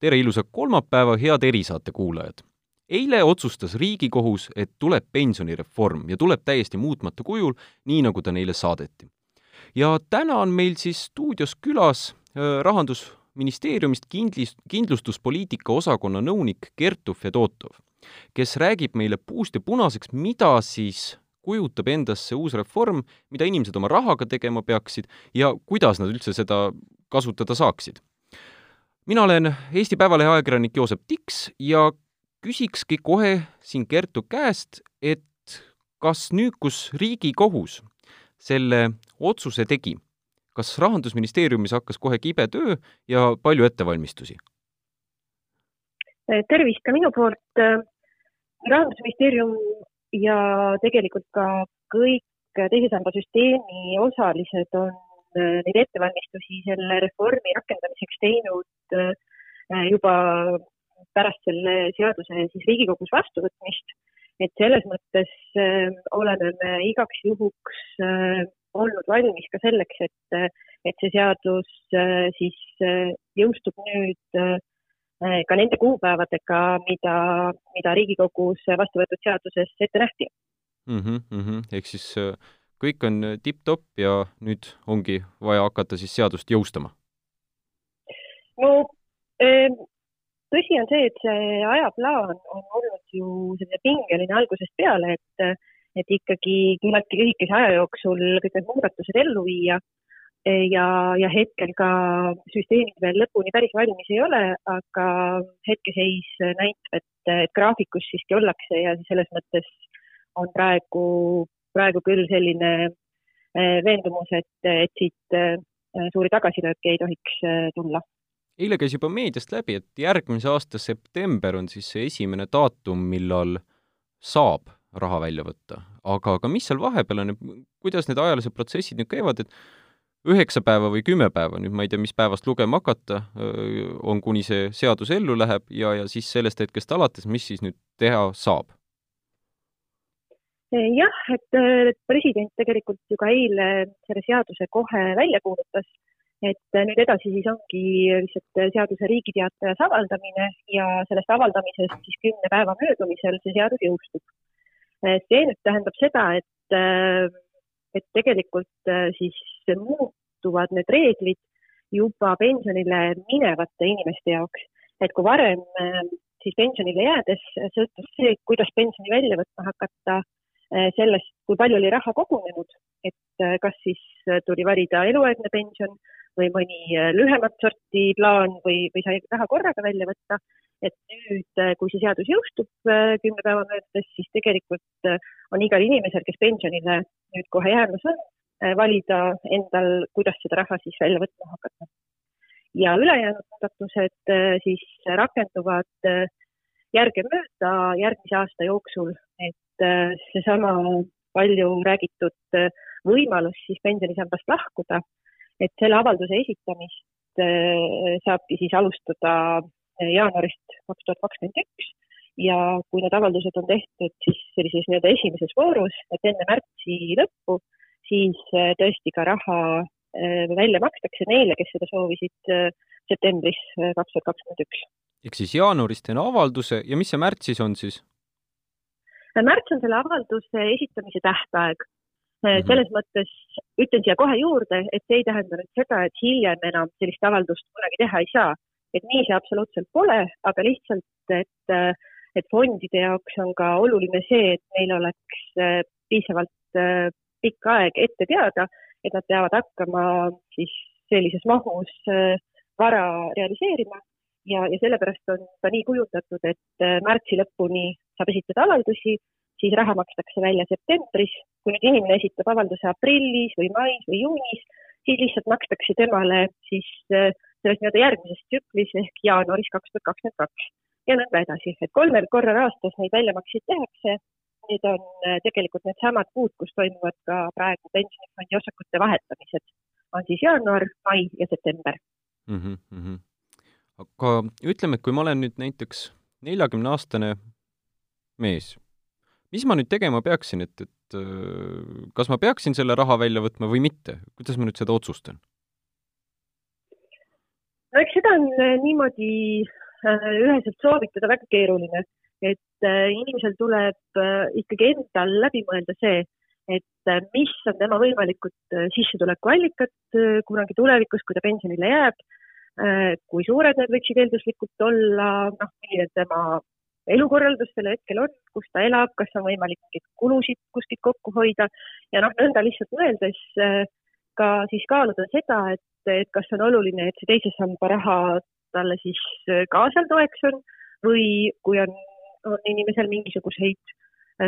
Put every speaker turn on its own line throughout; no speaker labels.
tere ilusat kolmapäeva, head erisaate kuulajad! eile otsustas Riigikohus, et tuleb pensionireform ja tuleb täiesti muutmata kujul, nii nagu ta neile saadeti. ja täna on meil siis stuudios külas äh, Rahandusministeeriumist kindlis-, kindlustuspoliitika osakonna nõunik Kertu Fedotov, kes räägib meile puust ja punaseks, mida siis kujutab endast see uus reform, mida inimesed oma rahaga tegema peaksid ja kuidas nad üldse seda kasutada saaksid mina olen Eesti Päevalehe ajakirjanik Joosep Tiks ja küsikski kohe siin Kertu käest, et kas nüüd, kus Riigikohus selle otsuse tegi, kas Rahandusministeeriumis hakkas kohe kibe töö ja palju ettevalmistusi?
tervist ka minu poolt. rahandusministeerium ja tegelikult ka kõik teise samba süsteemi osalised on neid ettevalmistusi selle reformi rakendamiseks teinud äh, juba pärast selle seaduse siis Riigikogus vastuvõtmist. et selles mõttes äh, oleme me igaks juhuks olnud valmis ka selleks, et, et see seadus siis jõustub nüüd ka nende kuupäevadega, mida, mida Riigikogus vastu võetud seaduses ette nähti
mm. -hmm, mm -hmm. ehk siis kõik on äh, tipp-topp ja nüüd ongi vaja hakata siis seadust jõustama?
no ähm, tõsi on see, et see ajaplaan on olnud ju selline pingeline algusest peale, et, et ikkagi küllaltki lühikese aja jooksul kõik need muudatused ellu viia ja, ja hetkel ka süsteemid veel lõpuni päris valmis ei ole, aga hetkeseis näitab, et, et graafikus siiski ollakse ja selles mõttes on praegu praegu küll selline äh, veendumus, et, et siit äh, suuri tagasilööke ei tohiks äh, tulla.
eile käis juba meediast läbi, et järgmise aasta september on siis see esimene daatum, millal saab raha välja võtta. aga, aga mis seal vahepeal on, kuidas need ajalised protsessid nüüd käivad, et üheksa päeva või kümme päeva, nüüd ma ei tea, mis päevast lugema hakata, on, kuni see seadus ellu läheb ja, ja siis sellest hetkest alates, mis siis nüüd teha saab?
Jah, et president tegelikult ju ka eile selle seaduse kohe välja kuulutas, et nüüd edasi siis ongi lihtsalt seaduse Riigi Teatajas avaldamine ja sellest avaldamisest siis kümne päeva möödumisel see seadus jõustub. see nüüd tähendab seda, et, et tegelikult siis muutuvad need reeglid juba pensionile minevate inimeste jaoks, et kui varem siis pensionile jäädes sõltus see, kuidas pensioni välja võtma hakata Eh, sellest, kui palju oli raha kogunenud, et eh, kas siis eh, tuli valida eluaegne pension või mõni lühemat sorti plaan või, või sai raha korraga välja võtta. et nüüd, kui see seadus jõustub kümne päeva möödudes, siis tegelikult on igal inimesel, kes pensionile nüüd kohe jäämas on, valida endal, kuidas seda raha siis välja võtma hakata. ja ülejäänud muudatused siis rakenduvad järgemööda järgmise aasta jooksul, et Äh, seesama palju räägitud äh, võimalus siis pensionisambast lahkuda, et selle avalduse esitamist äh, saabki siis alustada jaanuarist kaks tuhat kakskümmend üks ja kui need avaldused on tehtud siis sellises nii-öelda esimeses voorus, et enne märtsi lõppu, siis tõesti ka raha välja makstakse neile, kes seda soovisid septembris kaks tuhat kakskümmend üks.
ehk siis jaanuaris teen avalduse ja mis see märtsis on siis?
Märts on selle avalduse esitamise tähtaeg mm. -hmm. selles mõttes ütlen siia kohe juurde, et see ei tähenda nüüd seda, et hiljem enam sellist avaldust kunagi teha ei saa. et nii see absoluutselt pole, aga lihtsalt, et, et fondide jaoks on ka oluline see, et neil oleks äh, piisavalt äh, pikk aeg ette teada, et nad peavad hakkama siis sellises mahus äh, vara realiseerima ja, ja sellepärast on ta nii kujundatud, et äh, märtsi lõpuni saab esitada avaldusi, siis raha makstakse välja septembris. kui nüüd inimene esitab avalduse aprillis või mais või juunis, siis lihtsalt makstakse temale siis äh, selles nii-öelda järgmises tsüklis ehk jaanuaris kaks tuhat kakskümmend kaks ja nõnda edasi, et kolmel korral aastas neid väljamakseid tehakse. Need on äh, tegelikult needsamad kuud, kus toimuvad ka praegu pensionifondi osakute vahetamised, on siis jaanuar, mai ja september
mm. -hmm aga ütleme, et kui ma olen nüüd näiteks neljakümneaastane mees, mis ma nüüd tegema peaksin, et, et äh, kas ma peaksin selle raha välja võtma või mitte, kuidas ma nüüd seda otsustan?
no eks seda on äh, niimoodi üheselt soovitada väga keeruline, et inimesel tuleb ikkagi endal läbi mõelda see, et mis on tema võimalikud sissetulekuallikad kunagi tulevikus, kui ta pensionile jääb, kui suured need võiksid eelduslikult olla, noh, milline tema elukorraldus sel hetkel on, kus ta elab, kas on võimalik mingeid kulusid kuskilt kokku hoida ja noh, nõnda lihtsalt mõeldes ka siis kaaluda seda, et, et kas on oluline, et see teise samba raha talle siis ka seal toeks on või kui on, on inimesel mingisuguseid äh,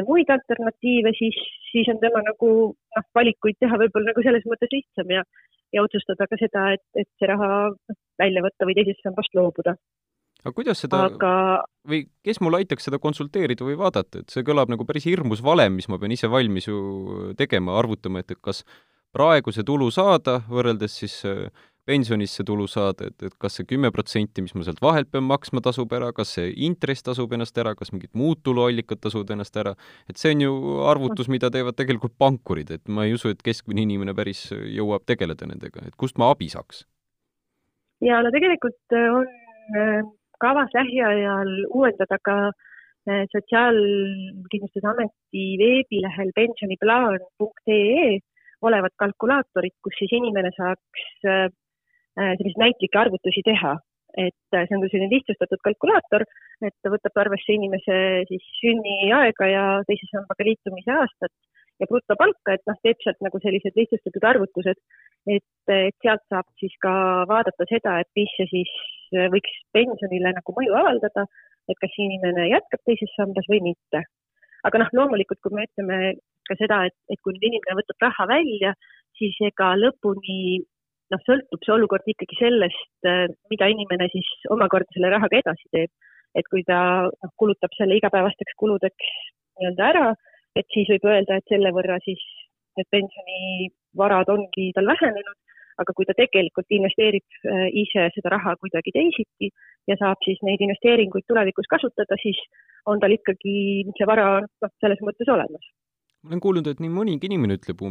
muid alternatiive, siis, siis on tema nagu noh, valikuid teha võib-olla nagu selles mõttes lihtsam ja, ja otsustada ka seda, et, et see raha noh, välja võtta või teisest sambast loobuda.
Aga kuidas seda aga... või kes mul aitaks seda konsulteerida või vaadata, et see kõlab nagu päris hirmus valem, mis ma pean ise valmis ju tegema, arvutama, et, et kas praegu see tulu saada, võrreldes siis äh, pensionisse tulu saada, et, et kas see kümme protsenti, mis ma sealt vahelt pean maksma, tasub ära, kas see intress tasub ennast ära, kas mingid muud tuluallikad tasuvad ennast ära, et see on ju arvutus, mida teevad tegelikult pankurid, et ma ei usu, et keskmine inimene päris jõuab tegeleda nendega, et kust ma abi saaks?
ja no tegelikult äh, on äh, kavas lähiajal uuendada ka Sotsiaalkindlustusameti veebilehel pensioniplaan.ee olevat kalkulaatorit, kus siis inimene saaks äh, äh, selliseid näitlikke arvutusi teha. et äh, see on küll selline lihtsustatud kalkulaator, et ta võtab arvesse inimese siis sünniaega ja teise sambaga liitumise aastat ja brutopalka, et noh, teeb sealt nagu sellised lihtsustatud arvutused, et, et sealt saab siis ka vaadata seda, et mis see siis võiks pensionile nagu mõju avaldada, et kas inimene jätkab teises sambas või mitte. aga noh, loomulikult, kui me ütleme ka seda, et, et kui nüüd inimene võtab raha välja, siis ega lõpuni noh, sõltub see olukord ikkagi sellest, mida inimene siis omakorda selle rahaga edasi teeb. et kui ta noh, kulutab selle igapäevasteks kuludeks nii-öelda ära, et siis võib öelda, et selle võrra siis need pensionivarad ongi tal vähenenud, aga kui ta tegelikult investeerib äh, ise seda raha kuidagi teisiti ja saab siis neid investeeringuid tulevikus kasutada, siis on tal ikkagi see vara noh, selles mõttes olemas
ma olen kuulnud, et nii mõnigi inimene ütleb,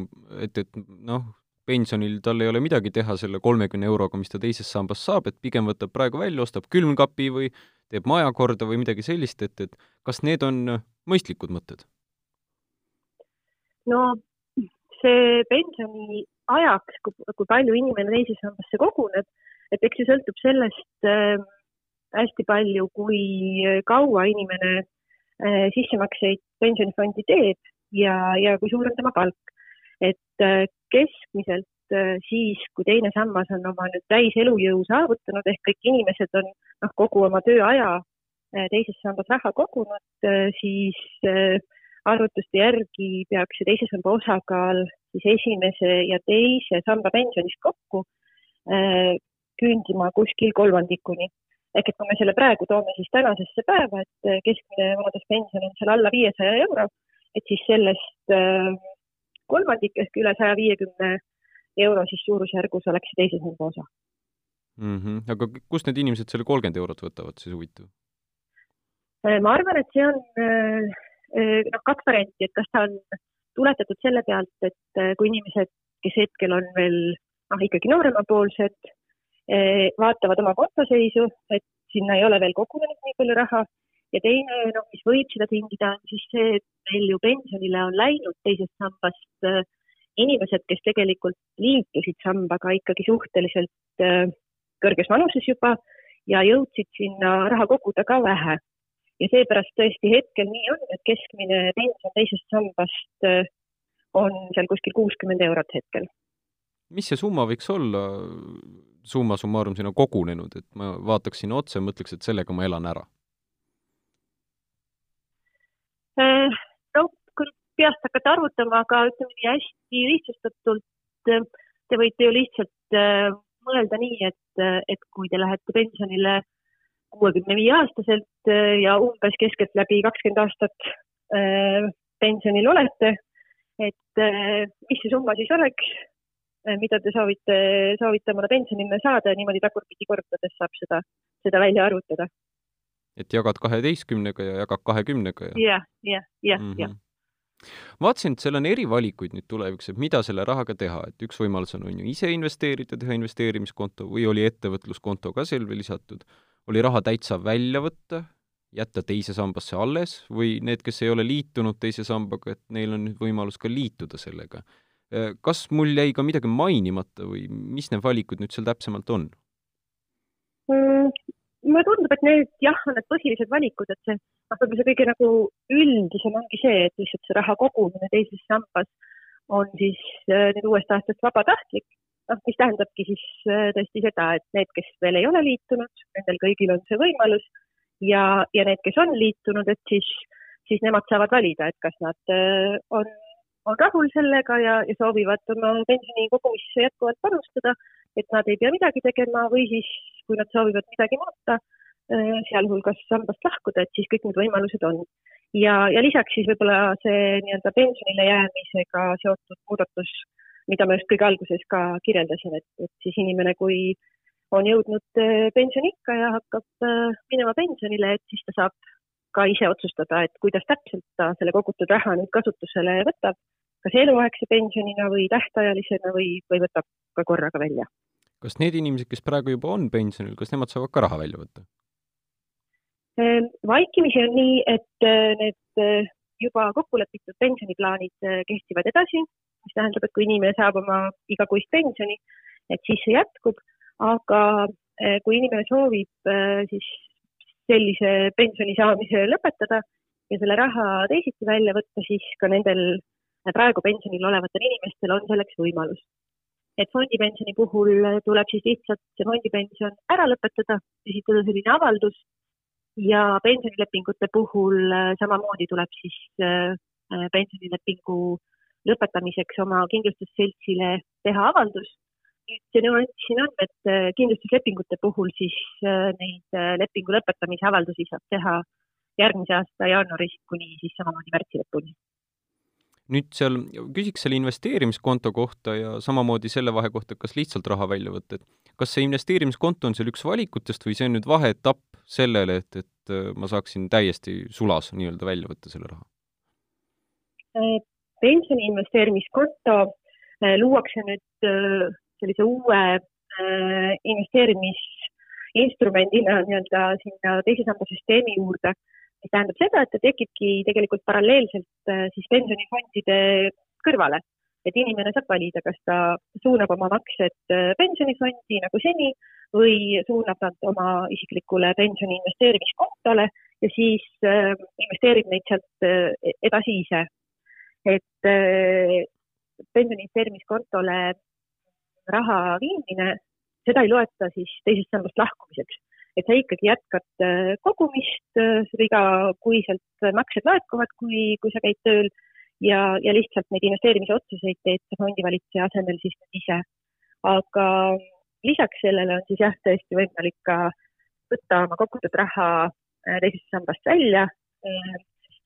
et, et noh, pensionil tal ei ole midagi teha selle kolmekümne euroga, mis ta teisest sambast saab, et pigem võtab praegu välja, ostab külmkapi või teeb maja korda või midagi sellist, et, et kas need on mõistlikud mõtted?
no see pensioni ajaks, kui, palju inimene teise sambasse koguneb, et eks see sõltub sellest äh, hästi palju, kui kaua inimene äh, sissemakseid pensionifondi teeb ja, ja kui suur on tema palk. Et äh, keskmiselt äh, siis, kui teine sammas on oma nüüd täis elujõu saavutanud, ehk kõik inimesed on noh, kogu oma tööaja äh, teises sambas raha kogunud, siis arvutuste järgi peaks see teise samba osakaal siis esimese ja teise samba pensionist kokku küündima kuskil kolmandikuni. ehk et kui me selle praegu toome siis tänasesse päeva, et keskmine vanaduspension on seal alla viiesaja euro, et siis sellest kolmandik ehk üle saja viiekümne euro siis suurusjärgus oleks teise samba osa
mm. -hmm. aga kust need inimesed selle kolmkümmend eurot võtavad siis huvitav?
Äh, ma arvan, et see on äh, noh, kaks varianti, et kas ta on tuletatud selle pealt, et kui inimesed, kes hetkel on veel noh, ikkagi nooremapoolsed, vaatavad oma kontoseisu, et sinna ei ole veel kogunenud nii palju raha ja teine, noh, mis võib seda tingida, on siis see, et meil ju pensionile on läinud teisest sambast äh, inimesed, kes tegelikult liitusid sambaga ikkagi suhteliselt äh, kõrges vanuses juba ja jõudsid sinna raha koguda ka vähe. ja seepärast tõesti hetkel nii on, et keskmine pension teisest sambast äh, on seal kuskil kuuskümmend eurot hetkel.
mis see summa võiks olla, summa summarum sinna kogunenud, et ma vaataks sinna otsa ja mõtleks, et sellega ma elan ära
Äh, no kui peast hakata arvutama, aga ütleme nii hästi lihtsustatult, äh, te võite ju lihtsalt äh, mõelda nii, et, et kui te lähete pensionile kuuekümne viie aastaselt ja umbes keskeltläbi kakskümmend aastat pensionil olete, et mis see summa siis oleks, mida te soovite, soovite omale pensionile saada ja niimoodi tagurpidi korrutades saab seda, seda välja arvutada.
Et jagad kaheteistkümnega ja jagad kahekümnega
ja jah, jah, jah, jah
mhm. vaatasin, et seal on eri valikuid nüüd tulevikus, et mida selle rahaga teha, et üks võimalus on, on ju ise investeerida, teha investeerimiskonto või oli ettevõtluskonto ka seal veel lisatud. oli raha täitsa välja võtta, jätta teise sambasse alles või need, kes ei ole liitunud teise sambaga, et neil on nüüd võimalus ka liituda sellega. kas mul jäi ka midagi mainimata või mis need valikud nüüd seal täpsemalt on
mm,? Mulle tundub, et need jah, on need põhilised valikud, et see, noh, võib-olla see kõige nagu üldisem ongi see, et lihtsalt see raha kogumine teises sambas on siis äh, nüüd uuest aastast vabatahtlik. noh, mis tähendabki siis äh, tõesti seda, et need, kes veel ei ole liitunud, nendel kõigil on see võimalus ja, ja need, kes on liitunud, et siis, siis nemad saavad valida, et kas nad äh, on, on rahul sellega ja, ja soovivad oma pensioni kogumisse jätkuvalt panustada, et nad ei pea midagi tegema või siis kui nad soovivad midagi muuta, äh, sealhulgas sambast lahkuda, et siis kõik need võimalused on. ja, ja lisaks siis võib-olla see nii-öelda pensionile jäämisega seotud muudatus, mida ma just kõige alguses ka kirjeldasin, et, et siis inimene, kui on jõudnud äh, pensioniikka ja hakkab äh, minema pensionile, et siis ta saab ka ise otsustada, et kuidas täpselt ta selle kogutud raha nüüd kasutusele võtab, kas eluaegse pensionina või tähtajalisena või, või võtab ka korraga välja
kas need inimesed, kes praegu juba on pensionil, kas nemad saavad ka raha välja võtta?
Ehm, vaikimisi on nii, et äh, need äh, juba kokku lepitud pensioniplaanid äh, kehtivad edasi, mis tähendab, et kui inimene saab oma igakuist pensioni, et siis see jätkub, aga kui inimene soovib siis sellise pensioni saamise lõpetada ja selle raha teisiti välja võtta, siis ka nendel praegu pensionil olevatel inimestel on selleks võimalus et fondipensioni puhul tuleb siis lihtsalt see fondipension ära lõpetada, esitada selline avaldus ja pensionilepingute puhul äh, samamoodi tuleb siis äh, äh, pensionilepingu lõpetamiseks oma kindlustusseltsile teha avaldus. nüüd see nüanss siin on, et kindlustuslepingute puhul siis neid lepingu lõpetamise avaldusi saab teha järgmise aasta jaanuarist kuni siis samamoodi märtsi lõpuni
nüüd seal, küsiks selle investeerimiskonto kohta ja samamoodi selle vahe kohta, kas lihtsalt raha välja võtta, et kas see investeerimiskonto on seal üks valikutest või see on nüüd vaheetapp sellele, et, et äh, ma saaksin täiesti sulas nii-öelda välja võtta selle raha?
Äh, pensioni investeerimiskonto äh, luuakse nüüd sellise uue investeerimisinstrumendina nii-öelda sinna teise samba süsteemi juurde mis tähendab seda, et ta tekibki tegelikult paralleelselt äh, siis pensionifondide kõrvale. et inimene saab valida, kas ta suunab oma maksed äh, pensionifondi nagu seni või suunab nad oma isiklikule pensioni investeerimiskontole ja siis äh, investeerib neid sealt edasi ise. et pensioni investeerimiskontole raha viimine, seda ei loeta siis teisest sambast lahkumiseks et sa ikkagi jätkad äh, kogumist, äh, igakuiselt maksed laekuvad, kui, kui sa käid tööl ja, ja lihtsalt neid investeerimise otsuseid teed sa fondivalitseja asemel siis ise. aga lisaks sellele on siis jah, tõesti võimalik ka võtta oma kogutud raha äh, teisest sambast välja.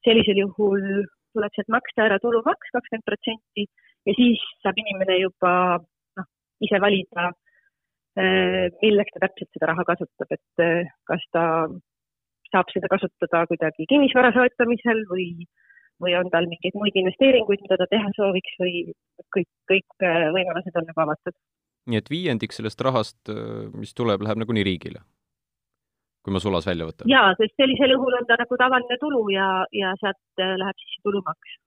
sellisel juhul tuleb sealt maksta ära tulumaks kakskümmend protsenti ja siis saab inimene juba noh, ise valida milleks ta täpselt seda raha kasutab, et äh, kas ta saab seda kasutada kuidagi kinnisvara soetamisel või, või on tal mingeid muid investeeringuid, mida ta teha sooviks või kõik, kõik äh, võimalused on nagu avatud.
nii et viiendik sellest rahast, mis tuleb, läheb nagunii riigile? kui ma sulas välja võtan?
jaa, sest sellisel juhul on ta nagu tavaline tulu ja, ja sealt läheb siis tulumaks.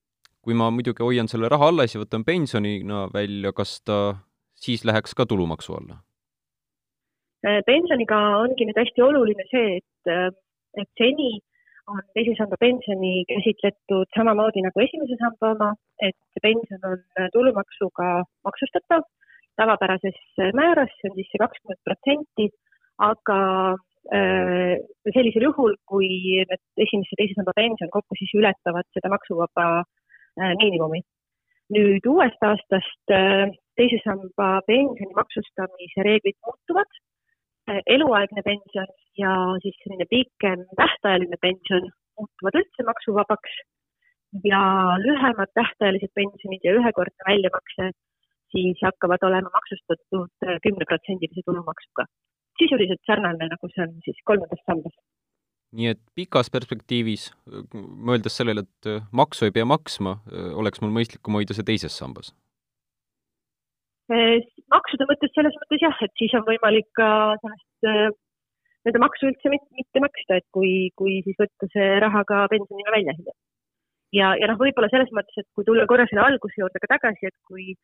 kui ma muidugi hoian selle raha alles ja võtan pensionina välja, kas ta siis läheks ka tulumaksu alla?
Äh, pensioniga ongi nüüd hästi oluline see, et, äh, et seni on teise samba pensioni käsitletud samamoodi nagu esimese samba oma, et pension on äh, tulumaksuga maksustatav tavapärases määras, see on siis see kakskümmend protsenti, aga äh, sellisel juhul, kui need esimese ja teise samba pension kokku siis ületavad seda maksuvaba äh, miinimumi. nüüd uuest aastast äh, teise samba pensioni maksustamise reeglid muutuvad eluaegne pension ja siis selline pikem tähtajaline pension muutuvad üldse maksuvabaks ja lühemad tähtajalised pensionid ja ühekordne väljamakse siis hakkavad olema maksustatud äh, kümneprotsendilise tulumaksuga. sisuliselt sarnane, nagu see on siis kolmandas sambas.
nii et pikas perspektiivis, mõeldes sellele, et äh, maksu ei pea maksma, oleks mul mõistlikum hoida see teises sambas
maksude mõttes selles mõttes jah, et siis on võimalik ka sellest nende maksu üldse mitte maksta, et kui, kui siis võtta see raha ka pensionina välja hiljem. ja, ja noh, võib-olla selles mõttes, et kui tulla korra selle alguse juurde ka tagasi, et kui,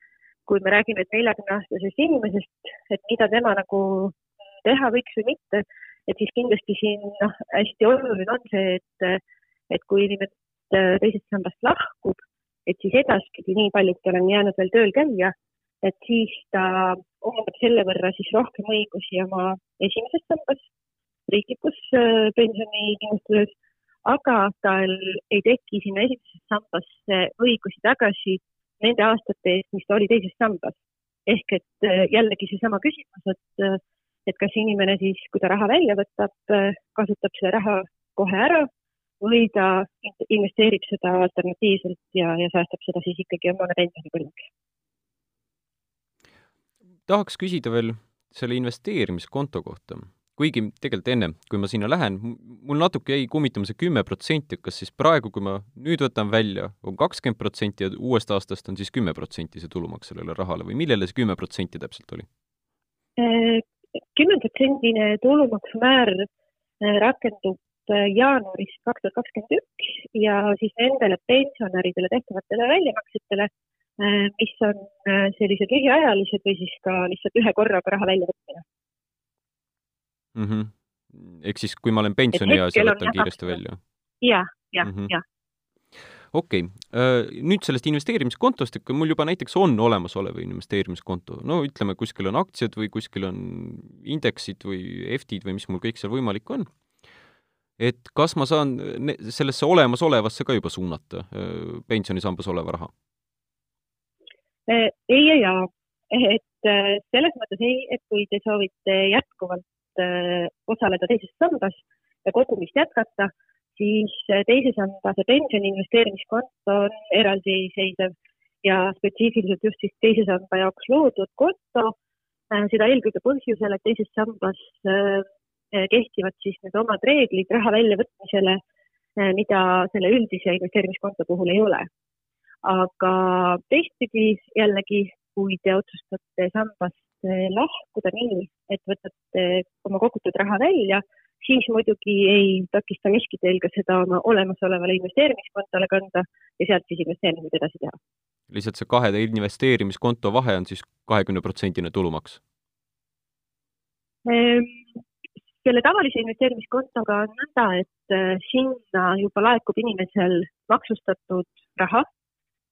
kui me räägime neljakümne aastasest inimesest, et mida tema nagu teha võiks või mitte, et siis kindlasti siin noh, hästi oluline on see, et, et kui inimene teisest sambast lahkub, et siis edaspidi, nii palju, kui tal on jäänud veel tööl käia, et siis ta omandab selle võrra siis rohkem õigusi oma esimeses sambas, riiklikus äh, pensionikindlustuses, aga tal ei teki sinna esimesesse sambasse õigusi tagasi nende aastate eest, mis ta oli teises sambas. ehk et äh, jällegi seesama küsimus, et, äh, et kas inimene siis, kui ta raha välja võtab, kasutab selle raha kohe ära või ta investeerib seda alternatiivselt ja, ja säästab seda siis ikkagi omale pensionipõlveks
tahaks küsida veel selle investeerimiskonto kohta. kuigi tegelikult enne, kui ma sinna lähen, mul natuke jäi kummitama see kümme protsenti, et kas siis praegu, kui ma nüüd võtan välja, on kakskümmend protsenti ja uuest aastast on siis kümme protsenti see tulumaks sellele rahale või millele see kümme protsenti täpselt oli?
kümneprotsendine tulumaksumäär äh, rakendub äh, jaanuaris kaks tuhat kakskümmend üks ja siis nendele pensionäridele tehtavatele väljamaksetele mis on äh, sellised lühiajalised või siis ka lihtsalt ühe korraga raha väljavõtmine
mm. -hmm. ehk siis, kui ma olen pensionieas ja võtan kiiresti välja?
jah, jah mm, -hmm. jah
okei okay., äh, nüüd sellest investeerimiskontost, et kui mul juba näiteks on olemasolev investeerimiskonto, no ütleme, kuskil on aktsiad või kuskil on indeksid või EFT-d või mis mul kõik seal võimalik on, et kas ma saan sellesse olemasolevasse ka juba suunata pensionisambas oleva raha?
Äh, ei ja jaa, et äh, selles mõttes ei, et kui te soovite jätkuvalt äh, osaleda teises sambas ja kogumist jätkata, siis teise samba see pensioni investeerimiskonto on eraldiseisev ja spetsiifiliselt just siis teise samba jaoks loodud konto, seda eelkõige põhjusel, et teises sambas kehtivad siis need omad reeglid raha väljavõtmisele, mida selle üldise investeerimiskonto puhul ei ole aga teistpidi jällegi, kui te otsustate sambast eh, lahkuda nii, et võtate oma kogutud raha välja, siis muidugi ei takista miski teil ka seda oma olemasolevale investeerimiskontole kanda ja sealt siis investeeringuid edasi teha.
lihtsalt see kahe investeerimiskonto vahe on siis kahekümne protsendine tulumaks
ehm,? selle tavalise investeerimiskontoga on nõnda, et eh, sinna juba laekub inimesel maksustatud raha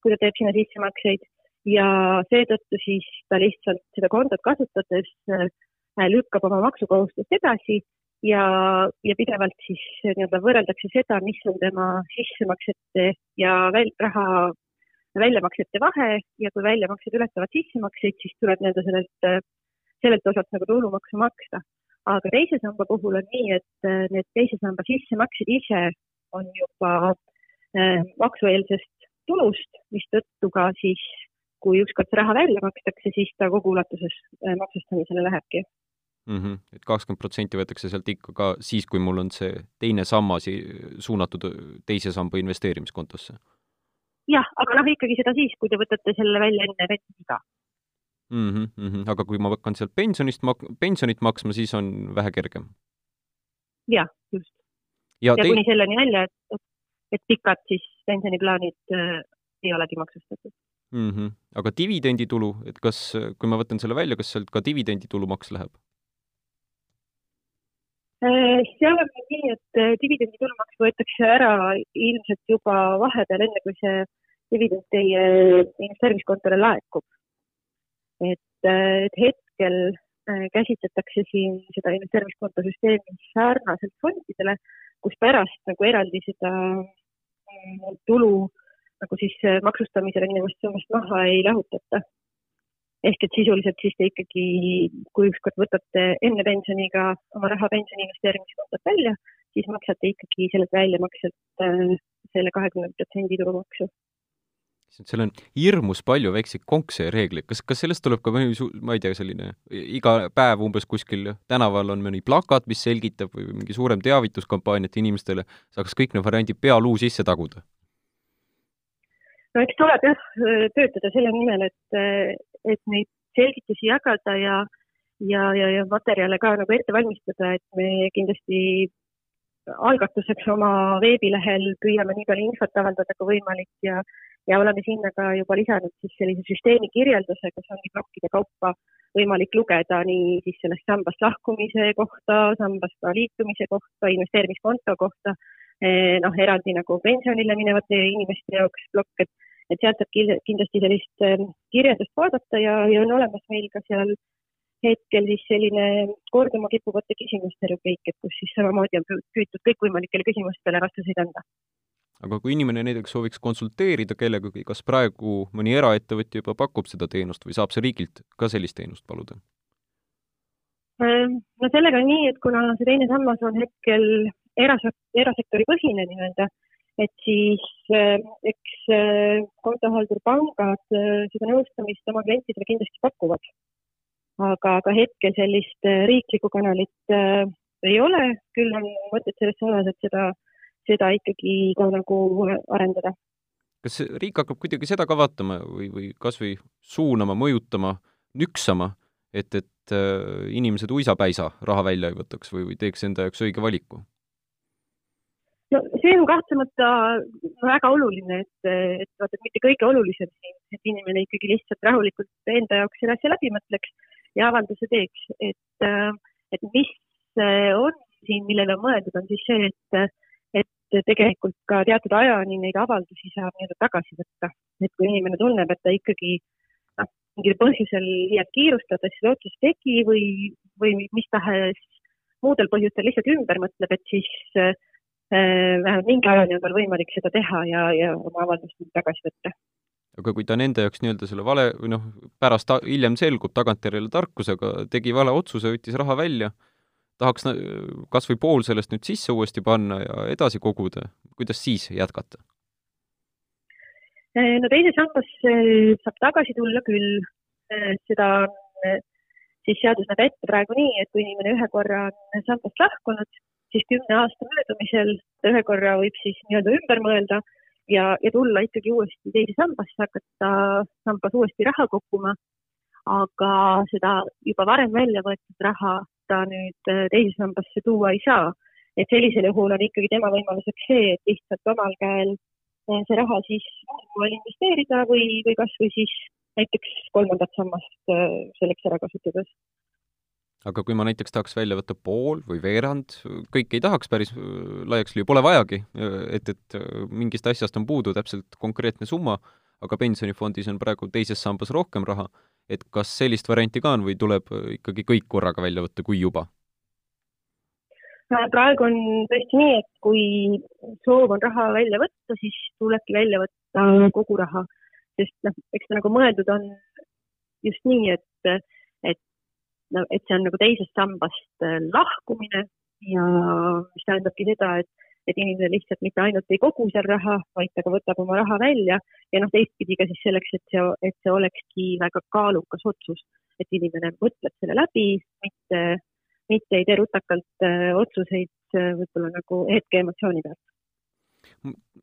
kui ta teeb sinna sissemakseid ja seetõttu siis ta lihtsalt seda kontot kasutades äh, lükkab oma maksukohustust edasi ja, ja pidevalt siis nii-öelda võrreldakse seda, mis on tema sissemaksete ja väl, raha väljamaksete vahe ja kui väljamaksed ületavad sissemakseid, siis tuleb nii-öelda sellelt, sellelt osalt nagu tulumaksu maksta. aga teise samba puhul on nii, et äh, need teise samba sissemaksed ise on juba äh, maksueelsest tulust, mistõttu ka siis, kui ükskord see raha välja makstakse, siis ta kogu ulatuses äh, maksustamisele lähebki
mm. -hmm. et kakskümmend protsenti võetakse sealt ikka ka siis, kui mul on see teine sammas suunatud teise samba investeerimiskontosse?
jah, aga noh, ikkagi seda siis, kui te võtate selle välja enne pensioniiga
mm. -hmm, mm -hmm. aga kui ma hakkan sealt pensionist mak-, pensionit maksma, siis on vähe kergem?
jah, just. ja, ja te... kuni selleni välja, et, et et pikad siis pensioniplaanid äh, ei olegi maksustatud
mm. -hmm. aga dividenditulu, et kas, kui ma võtan selle välja, kas sealt ka dividenditulumaks läheb?
Äh, seal on nii, et äh, dividenditulumaks võetakse ära ilmselt juba vahepeal, enne kui see dividend teie investeerimiskontole laekub. et, et hetkel käsitletakse siin seda investeerimiskonto süsteemi sarnaselt fondidele, kus pärast nagu eraldi seda tulu nagu siis äh, maksustamisele minevast summast maha ei lahutata. ehk et sisuliselt siis te ikkagi, kui ükskord võtate enne pensioniga oma raha pensioni investeerimiskontot välja, siis maksate ikkagi sellelt väljamakselt äh, selle kahekümne protsendi tulumaksu
seal on hirmus palju väikseid konkse ja reegleid, kas, kas sellest tuleb ka mõni, ma ei tea, selline iga päev umbes kuskil tänaval on mõni plakat, mis selgitab või mingi suurem teavituskampaania, et inimestele saaks kõik need variandid pealuu sisse taguda?
no eks tuleb jah, töötada selle nimel, et, et neid selgitusi jagada ja, ja, ja, ja materjale ka nagu ette valmistada, et me kindlasti algatuseks oma veebilehel püüame nii palju infot avaldada kui võimalik ja, ja oleme sinna ka juba lisanud siis sellise süsteemi kirjelduse, kus ongi plokkide kaupa võimalik lugeda nii siis sellest sambast lahkumise kohta, sambast liitumise kohta, investeerimiskonto kohta, eh, noh, eraldi nagu pensionile minevate inimeste jaoks plokk, et, et sealt saab kindlasti sellist eh, kirjeldust vaadata ja, ja on olemas meil ka seal hetkel siis selline korduma kippuvate küsimuste rubriik, et kus siis samamoodi on püütud kõikvõimalikele küsimustele vastuseid anda.
Aga kui inimene näiteks sooviks konsulteerida kellegagi, kas praegu mõni eraettevõtja juba pakub seda teenust või saab see riigilt ka sellist teenust paluda?
Ehm, no sellega on nii, et kuna see teine sammas on hetkel eras-, erasektori põhine nii-öelda, et siis äh, eks äh, kontohaldurpangad äh, seda nõustamist oma klientidele kindlasti pakuvad aga, aga hetkel sellist äh, riiklikku kanalit äh, ei ole, küll on mõtet selles suunas, et seda, seda ikkagi ka nagu arendada.
kas riik hakkab kuidagi seda ka vaatama või, või kas või suunama, mõjutama, nüksama, et, et äh, inimesed uisapäisa raha välja ei võtaks või, või teeks enda jaoks õige valiku?
no see on kahtlemata väga oluline, et, et vaata, et mitte kõige olulisem siin, et inimene ikkagi lihtsalt rahulikult enda jaoks selle asja läbi mõtleks ja avalduse teeks, et, äh, et mis äh, on siin, millele on mõeldud, on siis see, et, et tegelikult ka teatud ajani neid avaldusi saab nii-öelda tagasi võtta. et kui inimene tunneb, et ta ikkagi noh, mingil põhjusel liialt kiirustades seda otsust tegi või, või mis tahes muudel põhjustel lihtsalt ümber mõtleb, et siis äh, vähemalt mingi ajani on tal võimalik seda teha ja, ja oma avaldust tagasi võtta
aga kui ta nende jaoks nii-öelda selle vale või noh, pärast hiljem selgub tagantjärele tarkusega, tegi vale otsuse, võttis raha välja, tahaks kas või pool sellest nüüd sisse uuesti panna ja edasi koguda, kuidas siis jätkata?
no teise sambasse saab tagasi tulla küll, seda on siis seadus näeb ette praegu nii, et kui inimene ühe korra on sambast lahkunud, siis kümne aasta möödumisel ta ühe korra võib siis nii-öelda ümber mõelda ja, ja tulla ikkagi uuesti teise sambasse, hakata sambas uuesti raha kokkuma. aga seda juba varem välja võetud raha ta nüüd äh, teise sambasse tuua ei saa. et sellisel juhul on ikkagi tema võimaluseks see, et lihtsalt omal käel äh, see raha siis investeerida või, või kasvõi siis näiteks kolmandat sammast äh, selleks ära kasutades
aga kui ma näiteks tahaks välja võtta pool või veerand, kõik ei tahaks päris laiaks lüüa, pole vajagi, et, et mingist asjast on puudu täpselt konkreetne summa, aga pensionifondis on praegu teises sambas rohkem raha, et kas sellist varianti ka on või tuleb ikkagi kõik korraga välja võtta, kui juba?
praegu on tõesti nii, et kui soov on raha välja võtta, siis tulebki välja võtta kogu raha, sest noh, eks ta nagu mõeldud on just nii, et no et see on nagu teisest sambast äh, lahkumine ja mis tähendabki seda, et, et inimene lihtsalt mitte ainult ei kogu seal raha, vaid ta ka võtab oma raha välja. Ja noh, teistpidi ka siis selleks, et see, et see olekski väga kaalukas otsus, et inimene mõtleb selle läbi, mitte, mitte ei tee rutakalt äh, otsuseid äh, võib-olla nagu hetkeemotsiooni pealt.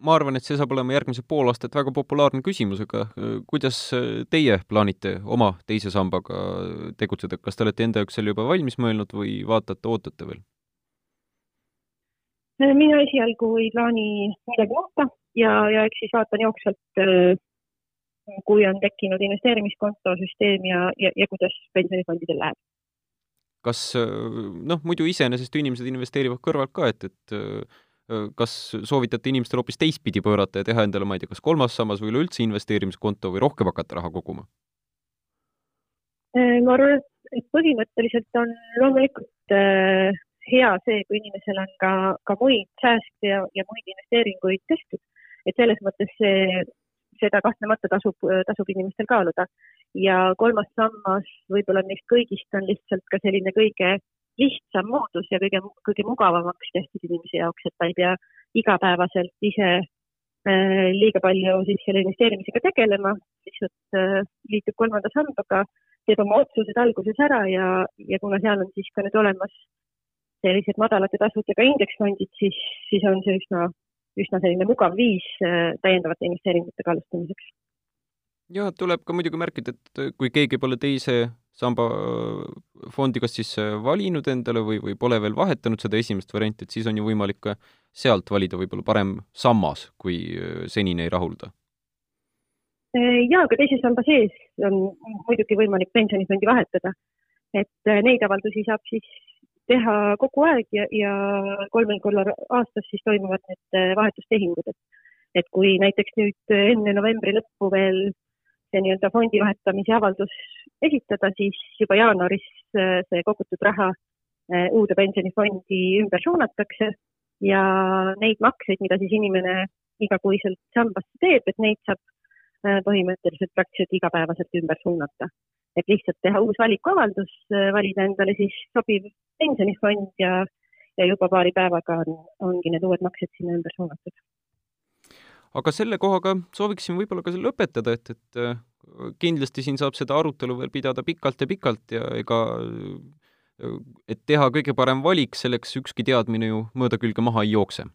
Ma arvan, et see saab olema järgmised pool aastat väga populaarne küsimus, aga äh, kuidas teie plaanite oma teise sambaga tegutseda, kas te olete enda jaoks selle juba valmis mõelnud või vaatate, ootate veel?
Äh, mina esialgu ei plaani midagi muuta ja, ja eks siis vaatan jooksvalt, kui on tekkinud investeerimiskonto süsteem ja, ja, ja kuidas pensionifondidel läheb
kas noh, muidu iseenesest inimesed investeerivad kõrvalt ka, et, et kas soovitate inimestel hoopis teistpidi pöörata ja teha endale, ma ei tea, kas kolmas sammas või üleüldse investeerimiskonto või rohkem hakata raha koguma?
ma arvan, et põhimõtteliselt on loomulikult äh, hea see, kui inimesel on ka, ka muid sääste ja, ja muid investeeringuid tehtud. et selles mõttes see, seda kahtlemata tasub, tasub inimestel kaaluda. ja kolmas sammas võib-olla neist kõigist on lihtsalt ka selline kõige lihtsam moodus ja kõige, kõige mugavamaks tehtud inimese jaoks, et ta ei pea igapäevaselt ise äh, liiga palju siis selle investeerimisega tegelema, lihtsalt äh, liitub kolmanda sambaga, teeb oma otsused alguses ära ja, ja kuna seal on siis ka nüüd olemas sellised madalate tasudega indeksfondid, siis, siis on see üsna, üsna selline mugav viis äh, täiendavate investeeringutega alustamiseks
ja tuleb ka muidugi märkida, et kui keegi pole teise samba fondi kas siis valinud endale või, või pole veel vahetanud seda esimest varianti, et siis on ju võimalik ka sealt valida võib-olla parem sammas, kui senine ei rahulda
jaa, aga teise samba sees on muidugi võimalik pensionifondi vahetada. et äh, neid avaldusi saab siis teha kogu aeg ja, ja kolmel korral aastas siis toimuvad need äh, vahetustehingud, et et kui näiteks nüüd enne novembri lõppu veel see nii-öelda fondi vahetamise avaldus esitada, siis juba jaanuaris äh, see kogutud raha uude pensionifondi ümber suunatakse ja neid makseid, mida siis inimene igakuiselt sambasse teeb, et neid saab Äh, põhimõtteliselt praktiliselt igapäevaselt ümber suunata. et lihtsalt teha uus valikuavaldus, äh, valida endale siis sobiv pensionifond ja, ja juba paari päevaga on, ongi need uued maksed sinna ümber suunatud.
aga selle kohaga sooviksin võib-olla ka lõpetada, et, et äh, kindlasti siin saab seda arutelu veel pidada pikalt ja pikalt ja ega et teha kõige parem valik, selleks ükski teadmine ju mööda külge maha ei jookse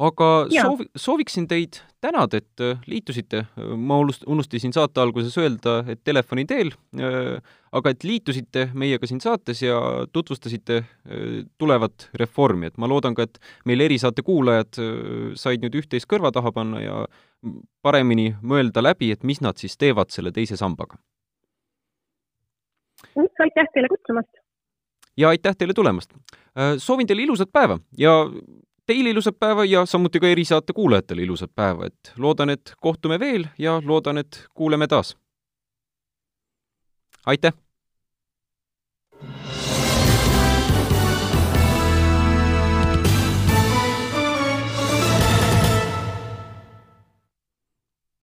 aga soovi, sooviksin teid tänada, et äh, liitusite, ma unustasin saate alguses öelda, et telefoni teel, äh, aga et liitusite meiega siin saates ja tutvustasite äh, tulevat reformi, et ma loodan ka, et meil erisaate kuulajad said nüüd üht-teist kõrva taha panna ja paremini mõelda läbi, et mis nad siis teevad selle teise sambaga.
aitäh teile kutsumast!
ja aitäh teile tulemast! soovin teile ilusat päeva ja teile ilusat päeva ja samuti ka erisaate kuulajatele ilusat päeva, et loodan, et kohtume veel ja loodan, et kuuleme taas. aitäh!